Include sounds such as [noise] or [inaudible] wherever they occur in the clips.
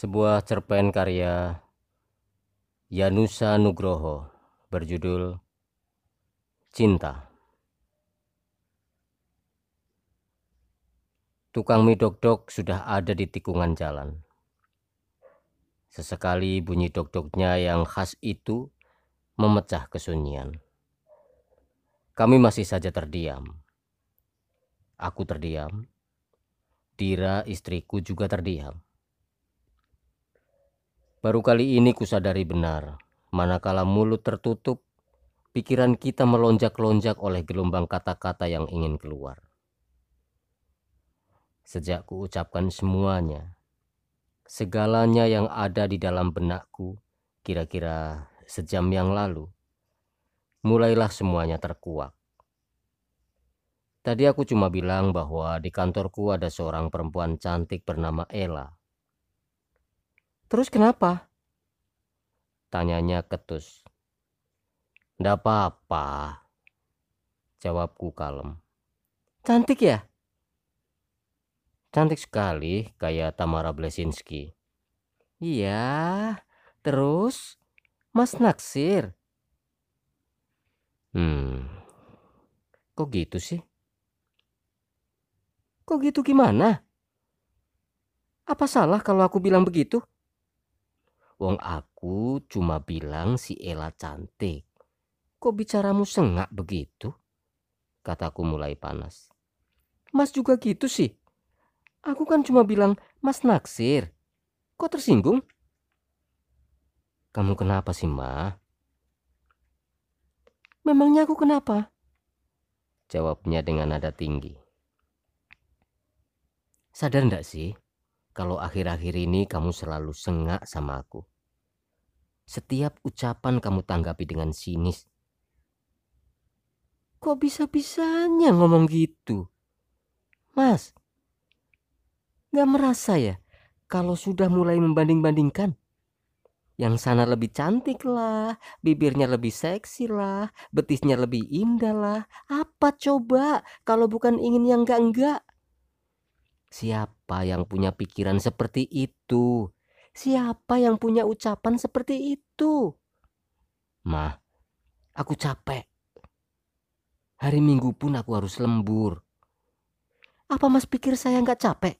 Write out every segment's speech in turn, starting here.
sebuah cerpen karya Yanusa Nugroho berjudul Cinta. Tukang mie dok-dok sudah ada di tikungan jalan. Sesekali bunyi dok-doknya yang khas itu memecah kesunyian. Kami masih saja terdiam. Aku terdiam. Dira istriku juga terdiam. Baru kali ini kusadari benar, manakala mulut tertutup, pikiran kita melonjak-lonjak oleh gelombang kata-kata yang ingin keluar. Sejak kuucapkan semuanya, segalanya yang ada di dalam benakku, kira-kira sejam yang lalu, mulailah semuanya terkuak. Tadi aku cuma bilang bahwa di kantorku ada seorang perempuan cantik bernama Ella Terus kenapa? Tanyanya ketus. Ndak apa-apa. Jawabku kalem. Cantik ya? Cantik sekali, kayak Tamara Blesinski. Iya, terus Mas naksir. Hmm, kok gitu sih? Kok gitu gimana? Apa salah kalau aku bilang begitu? Wong aku cuma bilang si Ella cantik. Kok bicaramu sengak begitu? Kataku mulai panas. Mas juga gitu sih. Aku kan cuma bilang mas naksir. Kok tersinggung? Kamu kenapa sih, Ma? Memangnya aku kenapa? Jawabnya dengan nada tinggi. Sadar ndak sih kalau akhir-akhir ini kamu selalu sengak sama aku? Setiap ucapan kamu tanggapi dengan sinis. Kok bisa-bisanya ngomong gitu? Mas, gak merasa ya kalau sudah mulai membanding-bandingkan? Yang sana lebih cantik lah, bibirnya lebih seksi lah, betisnya lebih indah lah. Apa coba kalau bukan ingin yang enggak-enggak? Siapa yang punya pikiran seperti itu? Siapa yang punya ucapan seperti itu? Mah, aku capek. Hari Minggu pun aku harus lembur. Apa mas pikir saya nggak capek?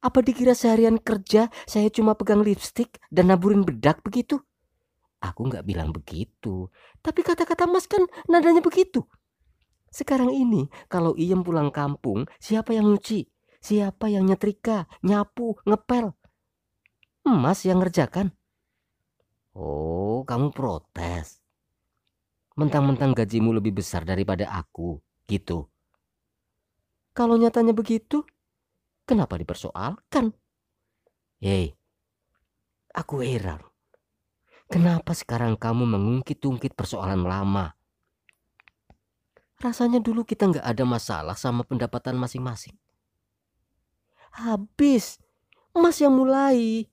Apa dikira seharian kerja saya cuma pegang lipstick dan naburin bedak begitu? Aku nggak bilang begitu. Tapi kata-kata mas kan nadanya begitu. Sekarang ini kalau Iem pulang kampung, siapa yang nyuci? Siapa yang nyetrika, nyapu, ngepel? Emas yang ngerjakan. Oh, kamu protes. Mentang-mentang gajimu lebih besar daripada aku, gitu. Kalau nyatanya begitu, kenapa dipersoalkan? Hei, aku heran. Kenapa sekarang kamu mengungkit-ungkit persoalan lama? Rasanya dulu kita nggak ada masalah sama pendapatan masing-masing. Habis, Mas yang mulai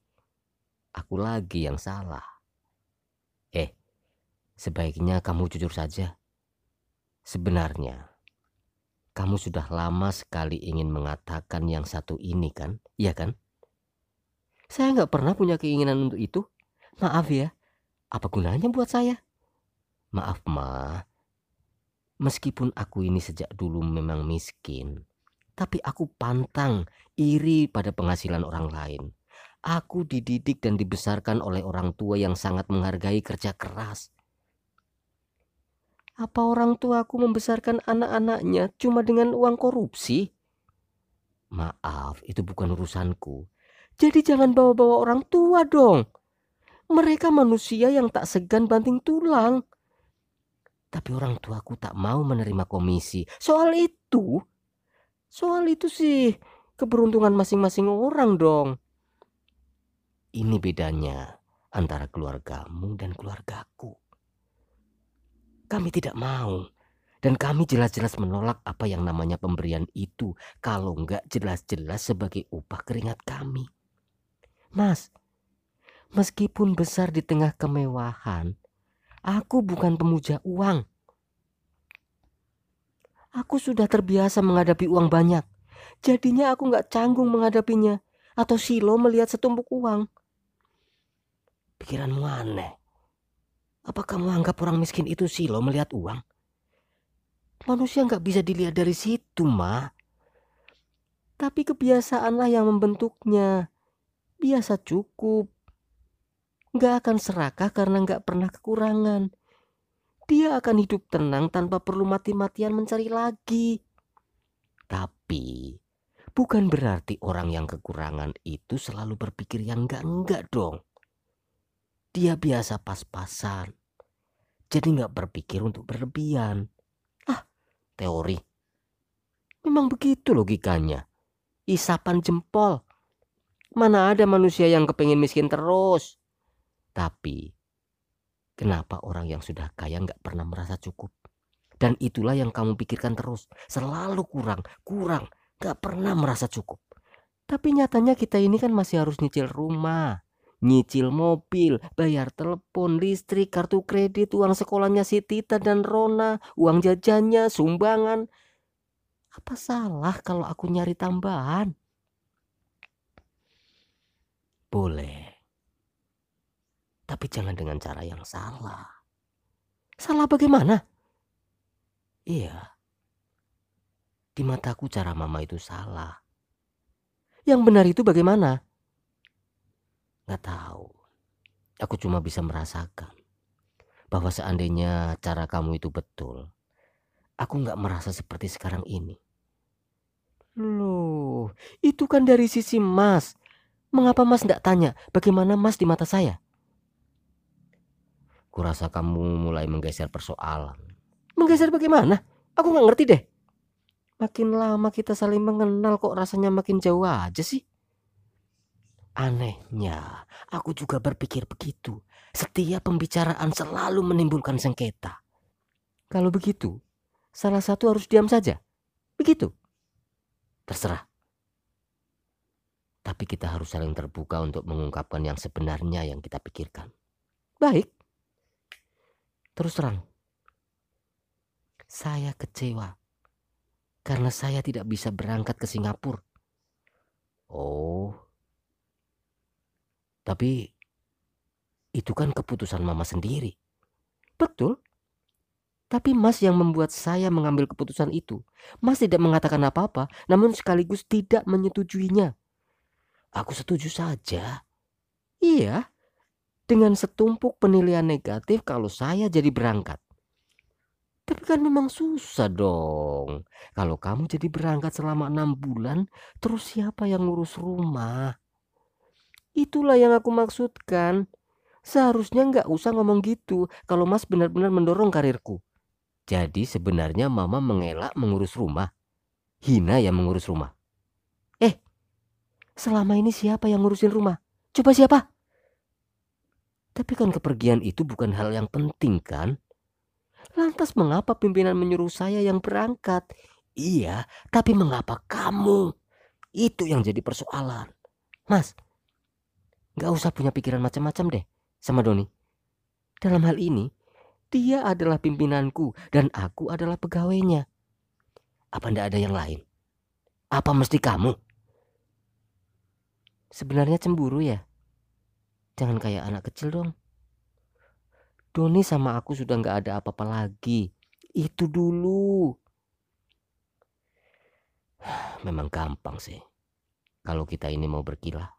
aku lagi yang salah. Eh, sebaiknya kamu jujur saja. Sebenarnya, kamu sudah lama sekali ingin mengatakan yang satu ini kan? Iya kan? Saya nggak pernah punya keinginan untuk itu. Maaf ya, apa gunanya buat saya? Maaf, Ma. Meskipun aku ini sejak dulu memang miskin, tapi aku pantang iri pada penghasilan orang lain. Aku dididik dan dibesarkan oleh orang tua yang sangat menghargai kerja keras. Apa orang tuaku membesarkan anak-anaknya cuma dengan uang korupsi? Maaf, itu bukan urusanku. Jadi jangan bawa-bawa orang tua dong. Mereka manusia yang tak segan banting tulang. Tapi orang tuaku tak mau menerima komisi. Soal itu, soal itu sih keberuntungan masing-masing orang dong. Ini bedanya antara keluargamu dan keluargaku. Kami tidak mau dan kami jelas-jelas menolak apa yang namanya pemberian itu kalau enggak jelas-jelas sebagai upah keringat kami. Mas, meskipun besar di tengah kemewahan, aku bukan pemuja uang. Aku sudah terbiasa menghadapi uang banyak. Jadinya aku nggak canggung menghadapinya atau silo melihat setumpuk uang. Pikiranmu aneh. Apa kamu anggap orang miskin itu silo melihat uang? Manusia nggak bisa dilihat dari situ, Ma. Tapi kebiasaanlah yang membentuknya. Biasa cukup. Nggak akan serakah karena nggak pernah kekurangan. Dia akan hidup tenang tanpa perlu mati-matian mencari lagi. Tapi bukan berarti orang yang kekurangan itu selalu berpikir yang enggak-enggak dong. Dia biasa pas-pasan. Jadi nggak berpikir untuk berlebihan. Ah, teori. Memang begitu logikanya. Isapan jempol. Mana ada manusia yang kepengen miskin terus. Tapi Kenapa orang yang sudah kaya nggak pernah merasa cukup? Dan itulah yang kamu pikirkan terus. Selalu kurang, kurang, nggak pernah merasa cukup. Tapi nyatanya kita ini kan masih harus nyicil rumah, nyicil mobil, bayar telepon, listrik, kartu kredit, uang sekolahnya si Tita dan Rona, uang jajannya, sumbangan. Apa salah kalau aku nyari tambahan? Boleh. Tapi jangan dengan cara yang salah. Salah bagaimana? Iya. Di mataku cara mama itu salah. Yang benar itu bagaimana? Gak tahu. Aku cuma bisa merasakan bahwa seandainya cara kamu itu betul, aku gak merasa seperti sekarang ini. Loh, itu kan dari sisi Mas. Mengapa Mas tidak tanya bagaimana Mas di mata saya? Kurasa kamu mulai menggeser persoalan. Menggeser bagaimana? Aku nggak ngerti deh. Makin lama kita saling mengenal kok rasanya makin jauh aja sih. Anehnya, aku juga berpikir begitu. Setiap pembicaraan selalu menimbulkan sengketa. Kalau begitu, salah satu harus diam saja. Begitu. Terserah. Tapi kita harus saling terbuka untuk mengungkapkan yang sebenarnya yang kita pikirkan. Baik. Terus terang, saya kecewa karena saya tidak bisa berangkat ke Singapura. Oh, tapi itu kan keputusan mama sendiri. Betul. Tapi Mas yang membuat saya mengambil keputusan itu. Mas tidak mengatakan apa-apa, namun sekaligus tidak menyetujuinya. Aku setuju saja. Iya, dengan setumpuk penilaian negatif kalau saya jadi berangkat. Tapi kan memang susah dong. Kalau kamu jadi berangkat selama enam bulan, terus siapa yang ngurus rumah? Itulah yang aku maksudkan. Seharusnya nggak usah ngomong gitu kalau Mas benar-benar mendorong karirku. Jadi sebenarnya Mama mengelak mengurus rumah. Hina yang mengurus rumah. Eh, selama ini siapa yang ngurusin rumah? Coba siapa? Tapi kan kepergian itu bukan hal yang penting kan? Lantas mengapa pimpinan menyuruh saya yang berangkat? Iya, tapi mengapa kamu? Itu yang jadi persoalan. Mas, gak usah punya pikiran macam-macam deh sama Doni. Dalam hal ini, dia adalah pimpinanku dan aku adalah pegawainya. Apa ndak ada yang lain? Apa mesti kamu? Sebenarnya cemburu ya? Jangan kayak anak kecil dong. Doni sama aku sudah nggak ada apa-apa lagi. Itu dulu. [sighs] Memang gampang sih. Kalau kita ini mau berkilah.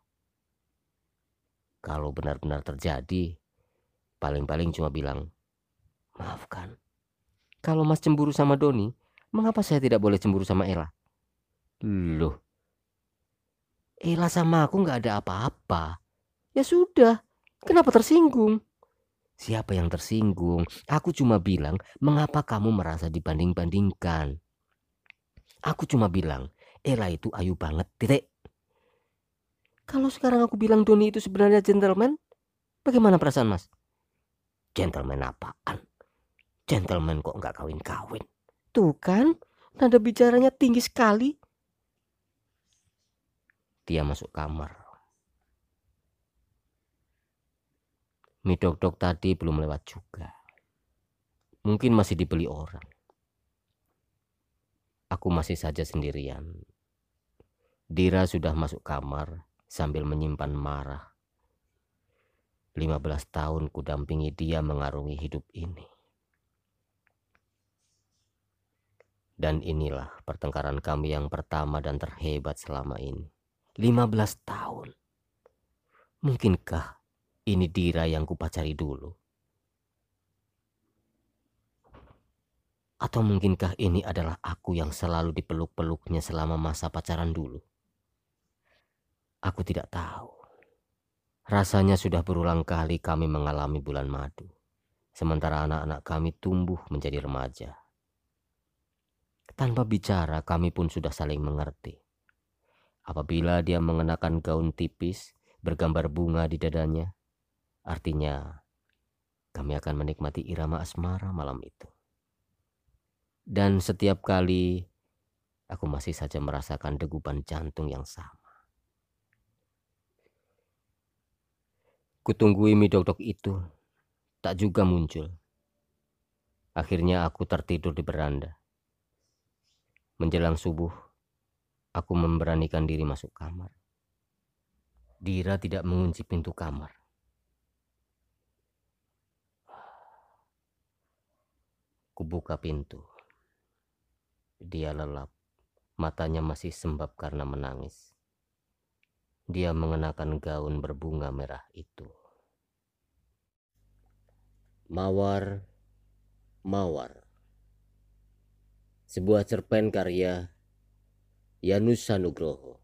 Kalau benar-benar terjadi, paling-paling cuma bilang, maafkan. Kalau Mas cemburu sama Doni, mengapa saya tidak boleh cemburu sama Ella? Loh, Ella sama aku nggak ada apa-apa. Ya sudah, kenapa tersinggung? Siapa yang tersinggung? Aku cuma bilang, mengapa kamu merasa dibanding-bandingkan? Aku cuma bilang, Ella itu ayu banget, titik. Kalau sekarang aku bilang Doni itu sebenarnya gentleman, bagaimana perasaan mas? Gentleman apaan? Gentleman kok nggak kawin-kawin? Tuh kan, nada bicaranya tinggi sekali. Dia masuk kamar. Mie dok-dok tadi belum lewat juga. Mungkin masih dibeli orang. Aku masih saja sendirian. Dira sudah masuk kamar sambil menyimpan marah. 15 tahun ku dampingi dia mengarungi hidup ini. Dan inilah pertengkaran kami yang pertama dan terhebat selama ini. 15 tahun. Mungkinkah ini Dira yang kupacari dulu? Atau mungkinkah ini adalah aku yang selalu dipeluk-peluknya selama masa pacaran dulu? Aku tidak tahu. Rasanya sudah berulang kali kami mengalami bulan madu, sementara anak-anak kami tumbuh menjadi remaja. Tanpa bicara, kami pun sudah saling mengerti. Apabila dia mengenakan gaun tipis bergambar bunga di dadanya, artinya kami akan menikmati irama asmara malam itu. Dan setiap kali aku masih saja merasakan degupan jantung yang sama. Kutunggui mie dok itu, tak juga muncul. Akhirnya aku tertidur di beranda. Menjelang subuh, aku memberanikan diri masuk kamar. Dira tidak mengunci pintu kamar. Kubuka pintu. Dia lelap. Matanya masih sembab karena menangis. Dia mengenakan gaun berbunga merah itu. Mawar, mawar sebuah cerpen karya Yanus Sanugroho.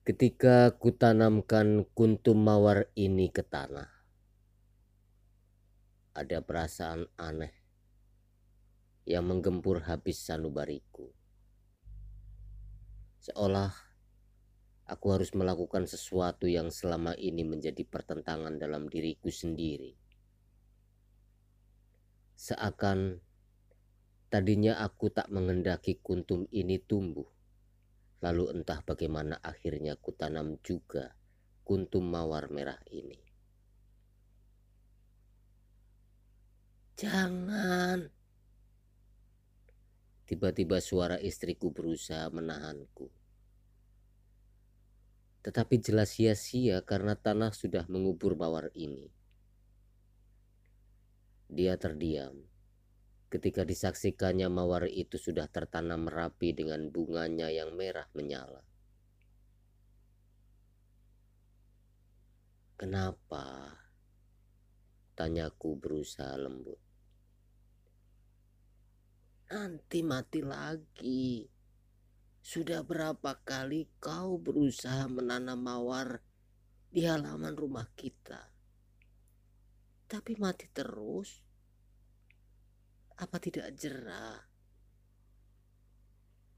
Ketika kutanamkan kuntum mawar ini ke tanah, ada perasaan aneh yang menggempur habis sanubariku. Seolah aku harus melakukan sesuatu yang selama ini menjadi pertentangan dalam diriku sendiri. Seakan tadinya aku tak mengendaki kuntum ini tumbuh. Lalu entah bagaimana akhirnya kutanam juga kuntum mawar merah ini. Jangan. Tiba-tiba suara istriku berusaha menahanku. Tetapi jelas sia-sia karena tanah sudah mengubur mawar ini. Dia terdiam ketika disaksikannya mawar itu sudah tertanam rapi dengan bunganya yang merah menyala. Kenapa? Tanyaku berusaha lembut. Nanti mati lagi. Sudah berapa kali kau berusaha menanam mawar di halaman rumah kita? Tapi mati terus. Apa tidak jerah?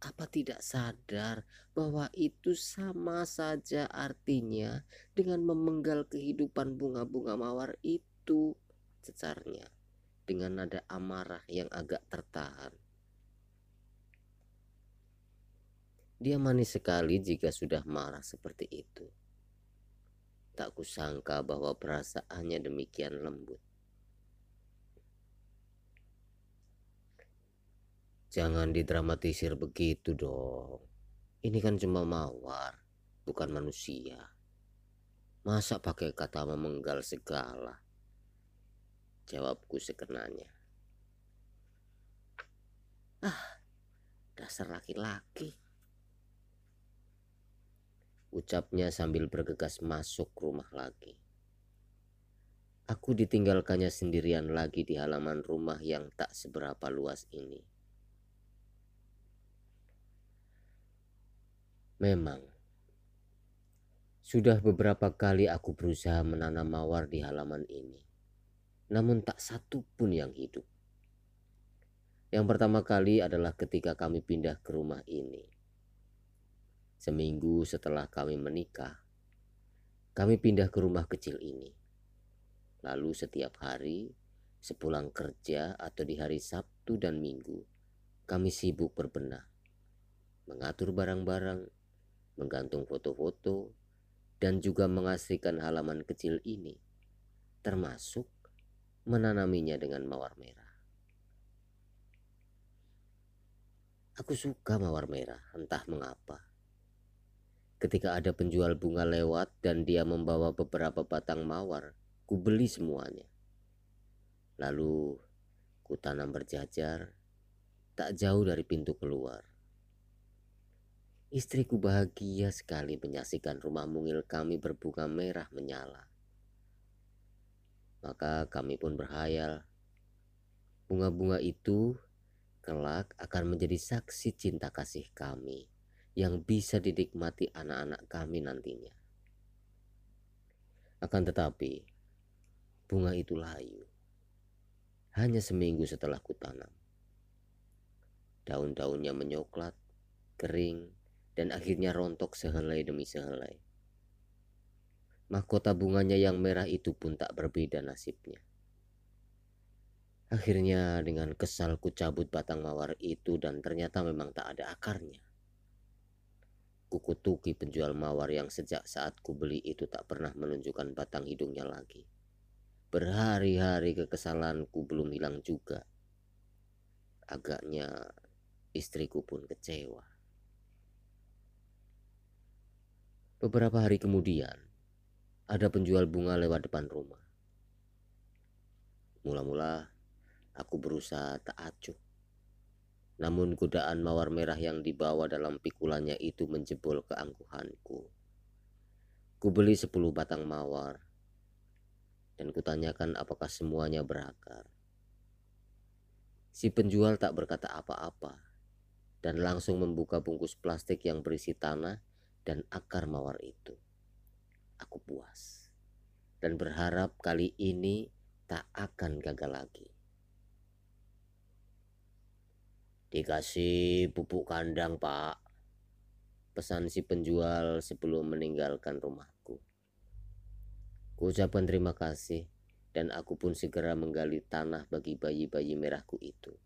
Apa tidak sadar bahwa itu sama saja artinya dengan memenggal kehidupan bunga-bunga mawar itu? Cecarnya dengan nada amarah yang agak tertahan. Dia manis sekali jika sudah marah seperti itu. Tak kusangka bahwa perasaannya demikian lembut. Jangan didramatisir begitu dong. Ini kan cuma mawar, bukan manusia. Masa pakai kata memenggal segala? Jawabku sekenanya. Ah, dasar laki-laki ucapnya sambil bergegas masuk rumah lagi. Aku ditinggalkannya sendirian lagi di halaman rumah yang tak seberapa luas ini. Memang, sudah beberapa kali aku berusaha menanam mawar di halaman ini, namun tak satu pun yang hidup. Yang pertama kali adalah ketika kami pindah ke rumah ini. Seminggu setelah kami menikah, kami pindah ke rumah kecil ini. Lalu setiap hari, sepulang kerja atau di hari Sabtu dan Minggu, kami sibuk berbenah, mengatur barang-barang, menggantung foto-foto, dan juga mengasrikan halaman kecil ini, termasuk menanaminya dengan mawar merah. Aku suka mawar merah, entah mengapa. Ketika ada penjual bunga lewat dan dia membawa beberapa batang mawar, ku beli semuanya. Lalu ku tanam berjajar, tak jauh dari pintu keluar. Istriku bahagia sekali menyaksikan rumah mungil kami berbunga merah menyala. Maka kami pun berhayal, bunga-bunga itu kelak akan menjadi saksi cinta kasih kami yang bisa dinikmati anak-anak kami nantinya. Akan tetapi, bunga itu layu. Hanya seminggu setelah kutanam. Daun-daunnya menyoklat, kering, dan akhirnya rontok sehelai demi sehelai. Mahkota bunganya yang merah itu pun tak berbeda nasibnya. Akhirnya dengan kesal ku cabut batang mawar itu dan ternyata memang tak ada akarnya. Kukutuki penjual mawar yang sejak saat ku beli itu tak pernah menunjukkan batang hidungnya lagi. Berhari-hari kekesalanku belum hilang juga. Agaknya istriku pun kecewa. Beberapa hari kemudian, ada penjual bunga lewat depan rumah. Mula-mula aku berusaha tak acuh namun godaan mawar merah yang dibawa dalam pikulannya itu menjebol keangkuhanku. Ku beli sepuluh batang mawar dan kutanyakan apakah semuanya berakar. Si penjual tak berkata apa-apa dan langsung membuka bungkus plastik yang berisi tanah dan akar mawar itu. Aku puas dan berharap kali ini tak akan gagal lagi. Dikasih pupuk kandang pak Pesan si penjual sebelum meninggalkan rumahku Ku ucapkan terima kasih Dan aku pun segera menggali tanah bagi bayi-bayi merahku itu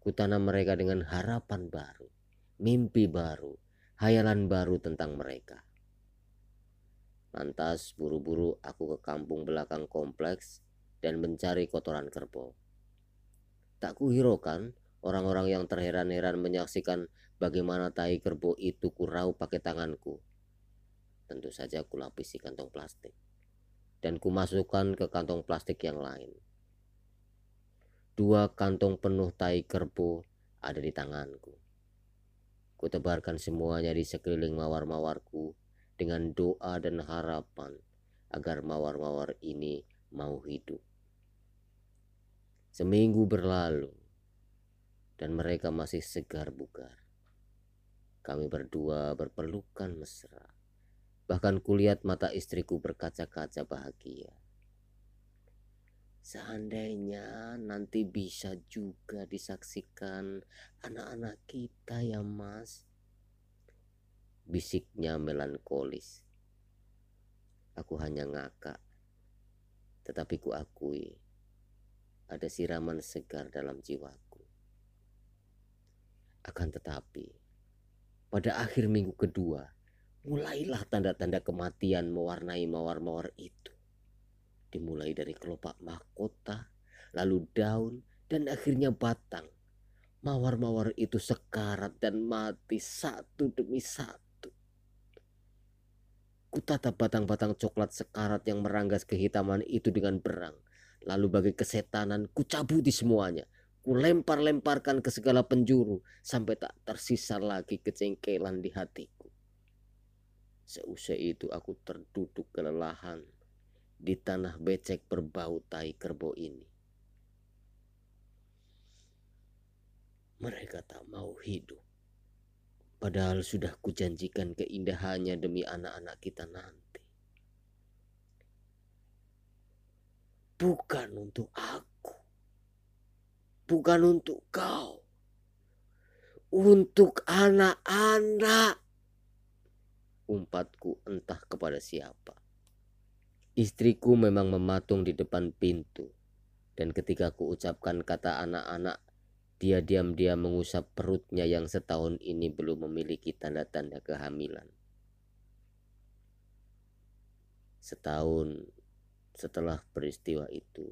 Ku tanam mereka dengan harapan baru Mimpi baru Hayalan baru tentang mereka Lantas buru-buru aku ke kampung belakang kompleks dan mencari kotoran kerbau. Tak kuhiraukan orang-orang yang terheran-heran menyaksikan bagaimana tai kerbau itu kurau pakai tanganku. Tentu saja ku lapisi kantong plastik dan kumasukkan ke kantong plastik yang lain. Dua kantong penuh tai kerbau ada di tanganku. Ku tebarkan semuanya di sekeliling mawar-mawarku dengan doa dan harapan agar mawar-mawar ini mau hidup. Seminggu berlalu dan mereka masih segar bugar. Kami berdua berpelukan mesra. Bahkan kulihat mata istriku berkaca-kaca bahagia. Seandainya nanti bisa juga disaksikan anak-anak kita ya mas. Bisiknya melankolis. Aku hanya ngakak. Tetapi ku akui ada siraman segar dalam jiwaku. Akan tetapi, pada akhir minggu kedua, mulailah tanda-tanda kematian mewarnai mawar-mawar itu. Dimulai dari kelopak mahkota, lalu daun, dan akhirnya batang. Mawar-mawar itu sekarat dan mati satu demi satu. Kutatap batang-batang coklat sekarat yang meranggas kehitaman itu dengan berang Lalu bagai kesetanan ku cabuti semuanya. Ku lempar-lemparkan ke segala penjuru sampai tak tersisa lagi kecengkelan di hatiku. Seusai itu aku terduduk kelelahan di tanah becek berbau tai kerbau ini. Mereka tak mau hidup. Padahal sudah kujanjikan keindahannya demi anak-anak kita nanti. bukan untuk aku, bukan untuk kau, untuk anak-anak. Umpatku entah kepada siapa. Istriku memang mematung di depan pintu, dan ketika ku ucapkan kata anak-anak, dia diam-diam mengusap perutnya yang setahun ini belum memiliki tanda-tanda kehamilan. Setahun setelah peristiwa itu,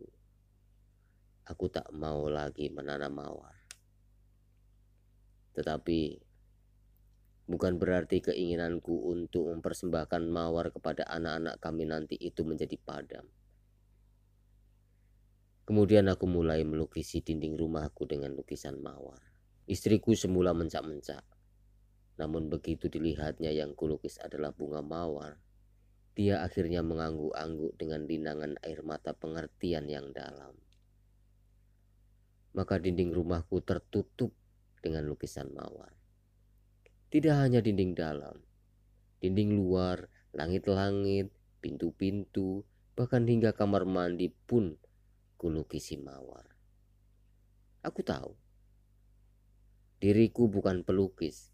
aku tak mau lagi menanam mawar. Tetapi bukan berarti keinginanku untuk mempersembahkan mawar kepada anak-anak kami nanti itu menjadi padam. Kemudian aku mulai melukisi dinding rumahku dengan lukisan mawar. Istriku semula mencak-mencak. Namun begitu dilihatnya yang kulukis adalah bunga mawar, dia akhirnya mengangguk-angguk dengan linangan air mata pengertian yang dalam. Maka dinding rumahku tertutup dengan lukisan mawar. Tidak hanya dinding dalam, dinding luar, langit-langit, pintu-pintu, bahkan hingga kamar mandi pun kulukisi mawar. Aku tahu, diriku bukan pelukis,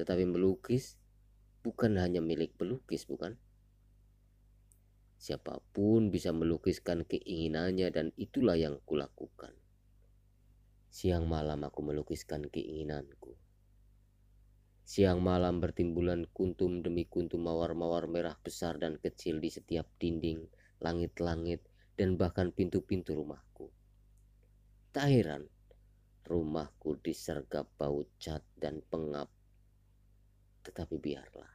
tetapi melukis bukan hanya milik pelukis, bukan? Siapa pun bisa melukiskan keinginannya dan itulah yang kulakukan. Siang malam aku melukiskan keinginanku. Siang malam bertimbulan kuntum demi kuntum mawar-mawar merah besar dan kecil di setiap dinding, langit-langit, dan bahkan pintu-pintu rumahku. Tak heran, rumahku disergap bau cat dan pengap. Tetapi biarlah.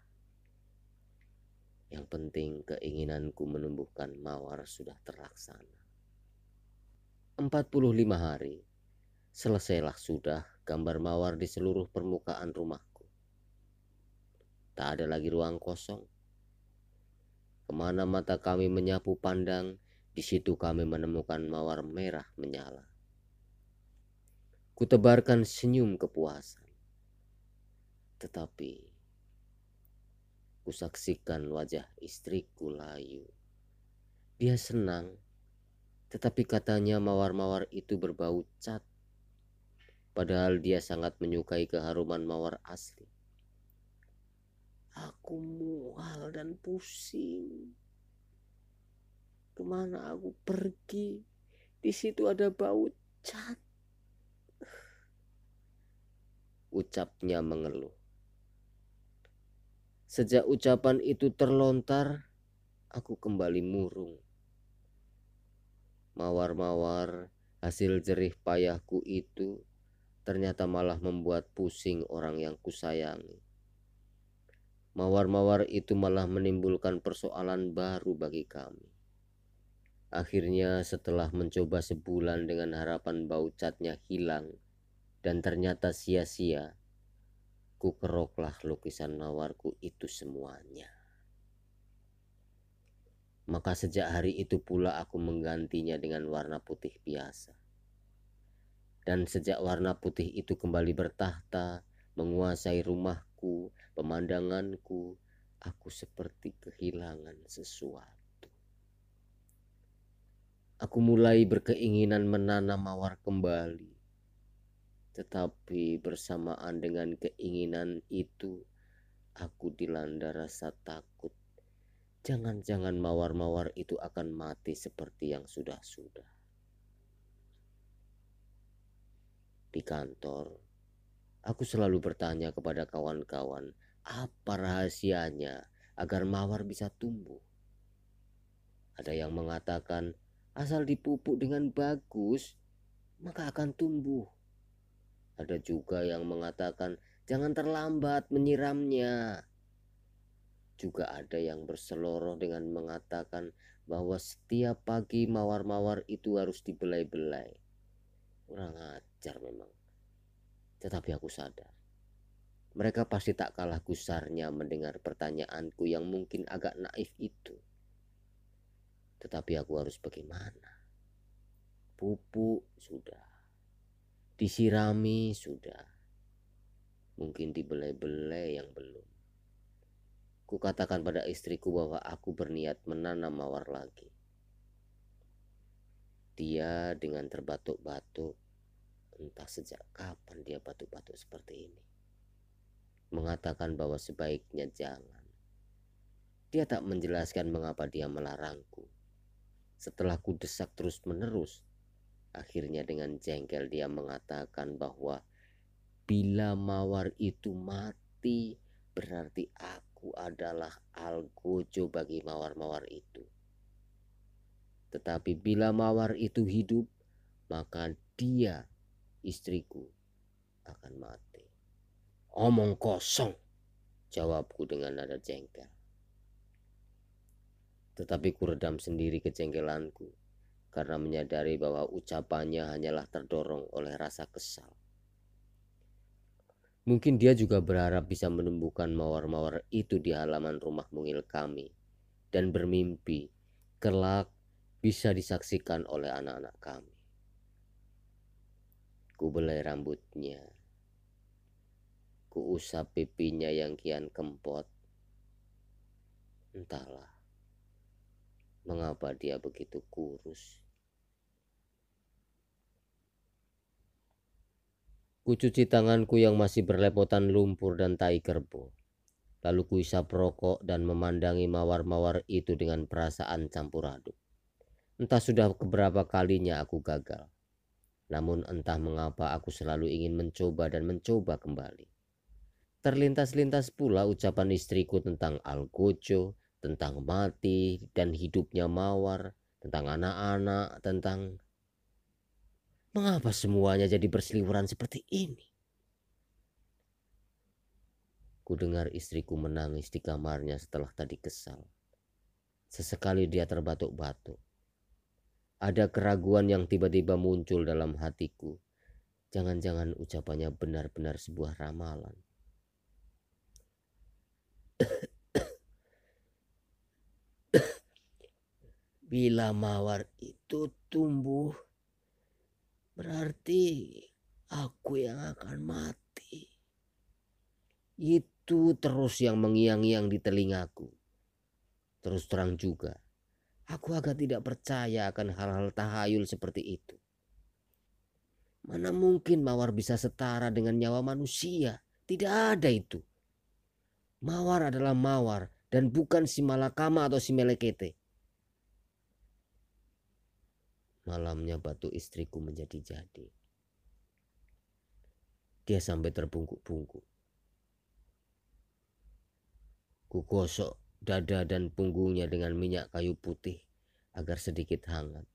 Yang penting keinginanku menumbuhkan mawar sudah terlaksana. 45 hari, selesailah sudah gambar mawar di seluruh permukaan rumah Tak ada lagi ruang kosong. Ke mana mata kami menyapu pandang, di situ kami menemukan mawar merah menyala. Kutebarkan senyum kepuasan. Tetapi kusaksikan wajah istriku layu. Dia senang, tetapi katanya mawar-mawar itu berbau cat. Padahal dia sangat menyukai keharuman mawar asli. Aku mual dan pusing. Ke mana aku pergi? Di situ ada bau cat. Ucapnya mengeluh. Sejak ucapan itu terlontar, aku kembali murung. Mawar-mawar hasil jerih payahku itu ternyata malah membuat pusing orang yang kusayangi. Mawar-mawar itu malah menimbulkan persoalan baru bagi kami. Akhirnya setelah mencoba sebulan dengan harapan bau catnya hilang dan ternyata sia-sia, ku keroklah lukisan mawarku itu semuanya. Maka sejak hari itu pula aku menggantinya dengan warna putih biasa. Dan sejak warna putih itu kembali bertahta, menguasai pemandanganku, aku seperti kehilangan sesuatu. Aku mulai berkeinginan menanam mawar kembali. Tetapi bersamaan dengan keinginan itu, aku dilanda rasa takut. Jangan-jangan mawar-mawar itu akan mati seperti yang sudah-sudah. Di kantor, Aku selalu bertanya kepada kawan-kawan, apa rahasianya agar mawar bisa tumbuh? Ada yang mengatakan, asal dipupuk dengan bagus, maka akan tumbuh. Ada juga yang mengatakan, jangan terlambat menyiramnya. Juga ada yang berseloroh dengan mengatakan bahwa setiap pagi mawar-mawar itu harus dibelai-belai. Kurang ajar memang. Tetapi aku sadar, mereka pasti tak kalah gusarnya mendengar pertanyaanku yang mungkin agak naif itu. Tetapi aku harus bagaimana? Pupuk sudah, disirami sudah, mungkin dibelai-belai yang belum. Kukatakan pada istriku bahwa aku berniat menanam mawar lagi. Dia dengan terbatuk-batuk entah sejak kapan dia batuk-batuk seperti ini. Mengatakan bahwa sebaiknya jangan. Dia tak menjelaskan mengapa dia melarangku. Setelah ku desak terus-menerus, akhirnya dengan jengkel dia mengatakan bahwa bila mawar itu mati, berarti aku adalah algojo bagi mawar-mawar itu. Tetapi bila mawar itu hidup, maka dia istriku akan mati. Omong kosong, jawabku dengan nada jengkel. Tetapi ku redam sendiri kejengkelanku karena menyadari bahwa ucapannya hanyalah terdorong oleh rasa kesal. Mungkin dia juga berharap bisa menumbuhkan mawar-mawar itu di halaman rumah mungil kami dan bermimpi kelak bisa disaksikan oleh anak-anak kami. Ku belai rambutnya, ku usap pipinya yang kian kempot. Entahlah, mengapa dia begitu kurus. Kucuci tanganku yang masih berlepotan lumpur dan tai kerbau. Lalu kuisap rokok dan memandangi mawar-mawar itu dengan perasaan campur aduk. Entah sudah keberapa kalinya aku gagal. Namun entah mengapa aku selalu ingin mencoba dan mencoba kembali. Terlintas-lintas pula ucapan istriku tentang Algojo, tentang mati dan hidupnya mawar, tentang anak-anak, tentang Mengapa semuanya jadi berseliweran seperti ini? Ku dengar istriku menangis di kamarnya setelah tadi kesal. Sesekali dia terbatuk-batuk. Ada keraguan yang tiba-tiba muncul dalam hatiku. Jangan-jangan ucapannya benar-benar sebuah ramalan. Bila mawar itu tumbuh Berarti aku yang akan mati. Itu terus yang mengiang-iang di telingaku. Terus terang juga, aku agak tidak percaya akan hal-hal tahayul seperti itu. Mana mungkin mawar bisa setara dengan nyawa manusia? Tidak ada itu. Mawar adalah mawar dan bukan si malakama atau si melekete. Malamnya batu istriku menjadi jadi. Dia sampai terbungkuk-bungkuk. Ku gosok dada dan punggungnya dengan minyak kayu putih agar sedikit hangat.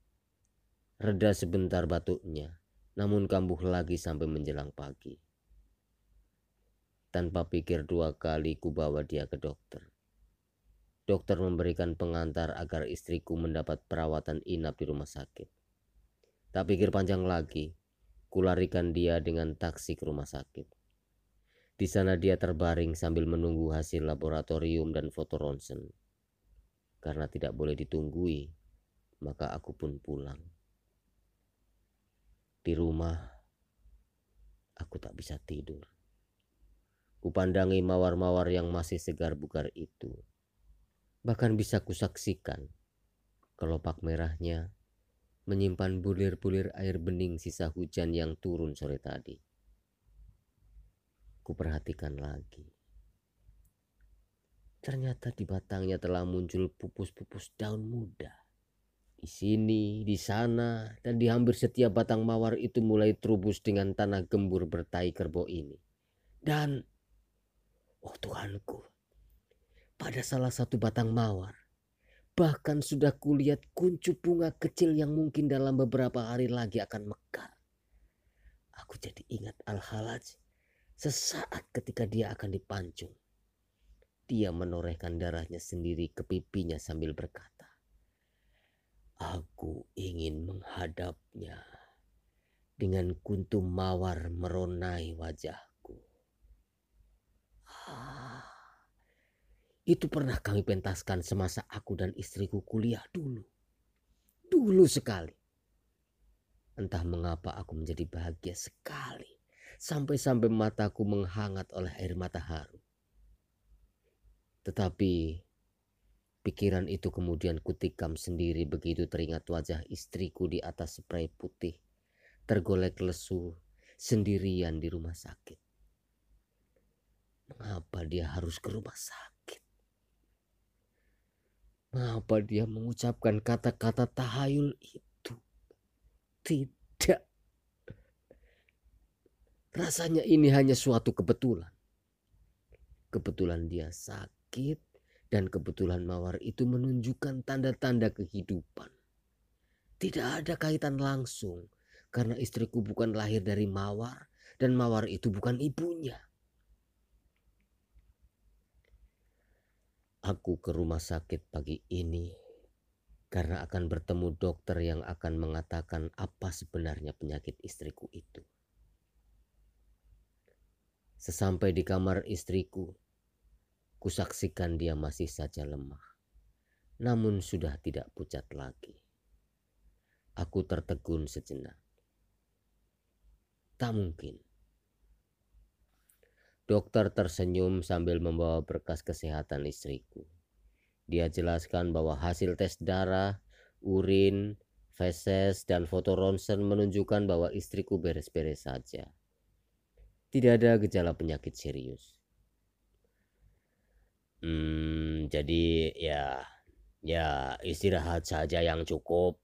Reda sebentar batuknya, namun kambuh lagi sampai menjelang pagi. Tanpa pikir dua kali ku bawa dia ke dokter. Dokter memberikan pengantar agar istriku mendapat perawatan inap di rumah sakit. Tak pikir panjang lagi, kularikan dia dengan taksi ke rumah sakit. Di sana dia terbaring sambil menunggu hasil laboratorium dan foto ronsen. Karena tidak boleh ditunggui, maka aku pun pulang. Di rumah, aku tak bisa tidur. Kupandangi mawar-mawar yang masih segar bugar itu Bahkan bisa kusaksikan kelopak merahnya menyimpan bulir-bulir air bening sisa hujan yang turun sore tadi. Kuperhatikan lagi. Ternyata di batangnya telah muncul pupus-pupus daun muda. Di sini, di sana, dan di hampir setiap batang mawar itu mulai terubus dengan tanah gembur bertai kerbau ini. Dan, oh Tuhanku, pada salah satu batang mawar. Bahkan sudah kulihat kuncup bunga kecil yang mungkin dalam beberapa hari lagi akan mekar. Aku jadi ingat Al-Halaj sesaat ketika dia akan dipancung. Dia menorehkan darahnya sendiri ke pipinya sambil berkata, Aku ingin menghadapnya dengan kuntum mawar meronai wajahku. Ah, itu pernah kami pentaskan semasa aku dan istriku kuliah dulu. Dulu sekali. Entah mengapa aku menjadi bahagia sekali. Sampai-sampai mataku menghangat oleh air mata haru. Tetapi pikiran itu kemudian kutikam sendiri begitu teringat wajah istriku di atas spray putih. Tergolek lesu sendirian di rumah sakit. Mengapa dia harus ke rumah sakit? Mengapa dia mengucapkan kata-kata tahayul itu? Tidak. Rasanya ini hanya suatu kebetulan. Kebetulan dia sakit dan kebetulan mawar itu menunjukkan tanda-tanda kehidupan. Tidak ada kaitan langsung karena istriku bukan lahir dari mawar dan Mawar itu bukan ibunya. Aku ke rumah sakit pagi ini karena akan bertemu dokter yang akan mengatakan apa sebenarnya penyakit istriku itu. Sesampai di kamar istriku, kusaksikan dia masih saja lemah, namun sudah tidak pucat lagi. Aku tertegun sejenak. Tak mungkin. Dokter tersenyum sambil membawa berkas kesehatan istriku. Dia jelaskan bahwa hasil tes darah, urin, feses, dan foto ronsen menunjukkan bahwa istriku beres-beres saja. Tidak ada gejala penyakit serius. Hmm, jadi ya, ya istirahat saja yang cukup.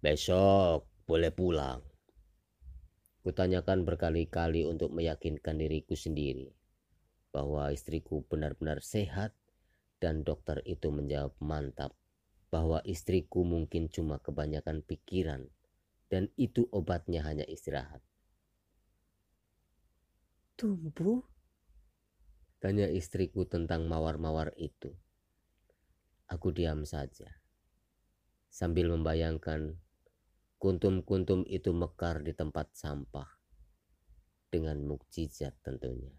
Besok boleh pulang. Kutanyakan berkali-kali untuk meyakinkan diriku sendiri bahwa istriku benar-benar sehat dan dokter itu menjawab mantap bahwa istriku mungkin cuma kebanyakan pikiran dan itu obatnya hanya istirahat. Tumbuh? Tanya istriku tentang mawar-mawar itu. Aku diam saja sambil membayangkan Kuntum-kuntum itu mekar di tempat sampah dengan mukjizat tentunya.